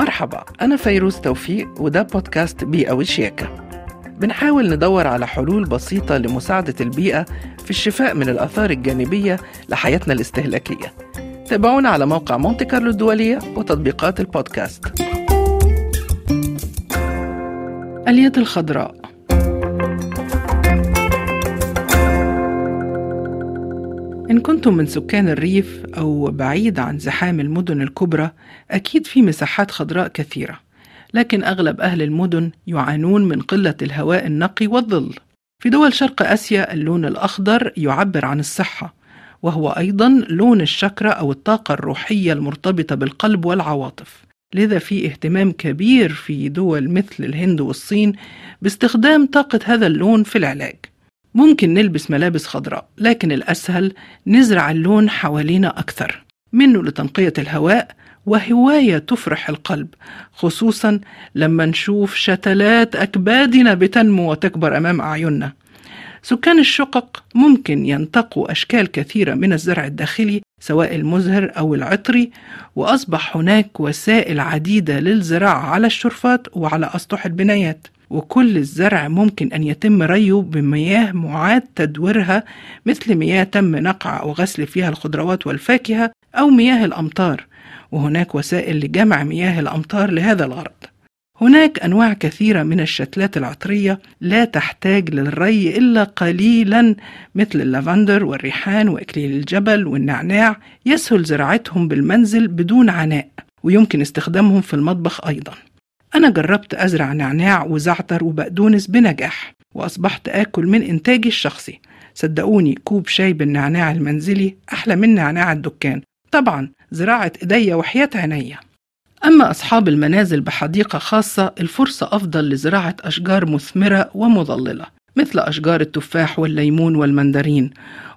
مرحبا أنا فيروز توفيق وده بودكاست بيئة وشياكة. بنحاول ندور على حلول بسيطة لمساعدة البيئة في الشفاء من الآثار الجانبية لحياتنا الاستهلاكية. تابعونا على موقع مونتي كارلو الدولية وتطبيقات البودكاست. اليد الخضراء. إن كنتم من سكان الريف أو بعيد عن زحام المدن الكبرى أكيد في مساحات خضراء كثيرة لكن أغلب أهل المدن يعانون من قلة الهواء النقي والظل. في دول شرق آسيا اللون الأخضر يعبر عن الصحة وهو أيضا لون الشكرة أو الطاقة الروحية المرتبطة بالقلب والعواطف. لذا في اهتمام كبير في دول مثل الهند والصين باستخدام طاقة هذا اللون في العلاج. ممكن نلبس ملابس خضراء لكن الأسهل نزرع اللون حوالينا أكثر. منه لتنقية الهواء وهواية تفرح القلب خصوصا لما نشوف شتلات أكبادنا بتنمو وتكبر أمام أعيننا. سكان الشقق ممكن ينتقوا أشكال كثيرة من الزرع الداخلي سواء المزهر أو العطري وأصبح هناك وسائل عديدة للزراعة على الشرفات وعلى أسطح البنايات. وكل الزرع ممكن أن يتم ريه بمياه معاد تدويرها مثل مياه تم نقع أو غسل فيها الخضروات والفاكهة أو مياه الأمطار. وهناك وسائل لجمع مياه الأمطار لهذا الغرض. هناك أنواع كثيرة من الشتلات العطرية لا تحتاج للري إلا قليلا مثل اللافندر والريحان وإكليل الجبل والنعناع. يسهل زراعتهم بالمنزل بدون عناء ويمكن استخدامهم في المطبخ أيضا. أنا جربت أزرع نعناع وزعتر وبقدونس بنجاح وأصبحت آكل من إنتاجي الشخصي. صدقوني كوب شاي بالنعناع المنزلي أحلى من نعناع الدكان. طبعا زراعة إيديا وحياة عينيا. أما أصحاب المنازل بحديقة خاصة الفرصة أفضل لزراعة أشجار مثمرة ومظللة مثل أشجار التفاح والليمون والمندرين.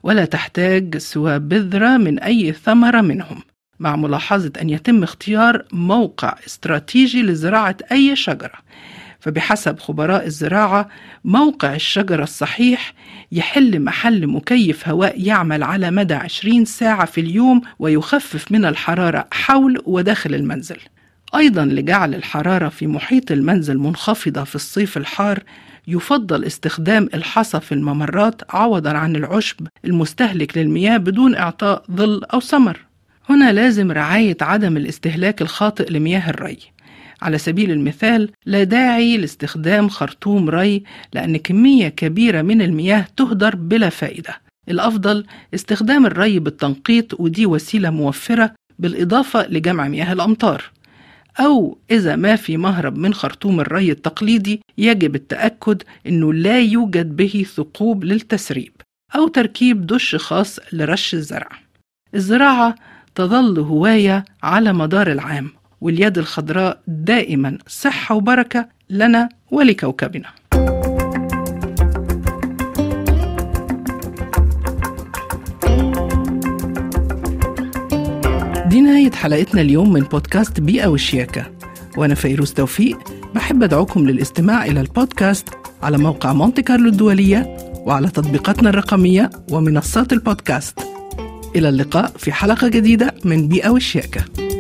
ولا تحتاج سوى بذرة من أي ثمرة منهم. مع ملاحظة أن يتم اختيار موقع استراتيجي لزراعة أي شجرة. فبحسب خبراء الزراعة موقع الشجرة الصحيح يحل محل مكيف هواء يعمل على مدى 20 ساعة في اليوم ويخفف من الحرارة حول وداخل المنزل. أيضا لجعل الحرارة في محيط المنزل منخفضة في الصيف الحار يفضل استخدام الحصى في الممرات عوضا عن العشب المستهلك للمياه بدون إعطاء ظل أو ثمر. هنا لازم رعاية عدم الاستهلاك الخاطئ لمياه الري. على سبيل المثال لا داعي لاستخدام خرطوم ري لأن كمية كبيرة من المياه تهدر بلا فائدة. الأفضل استخدام الري بالتنقيط ودي وسيلة موفرة بالإضافة لجمع مياه الأمطار. أو إذا ما في مهرب من خرطوم الري التقليدي يجب التأكد أنه لا يوجد به ثقوب للتسريب أو تركيب دش خاص لرش الزرع. الزراعة تظل هواية على مدار العام واليد الخضراء دائما صحة وبركة لنا ولكوكبنا. دي نهاية حلقتنا اليوم من بودكاست بيئة وشياكة. وأنا فيروز توفيق بحب أدعوكم للاستماع إلى البودكاست على موقع مونتي كارلو الدولية وعلى تطبيقاتنا الرقمية ومنصات البودكاست. إلى اللقاء في حلقة جديدة من بيئة وشياكة.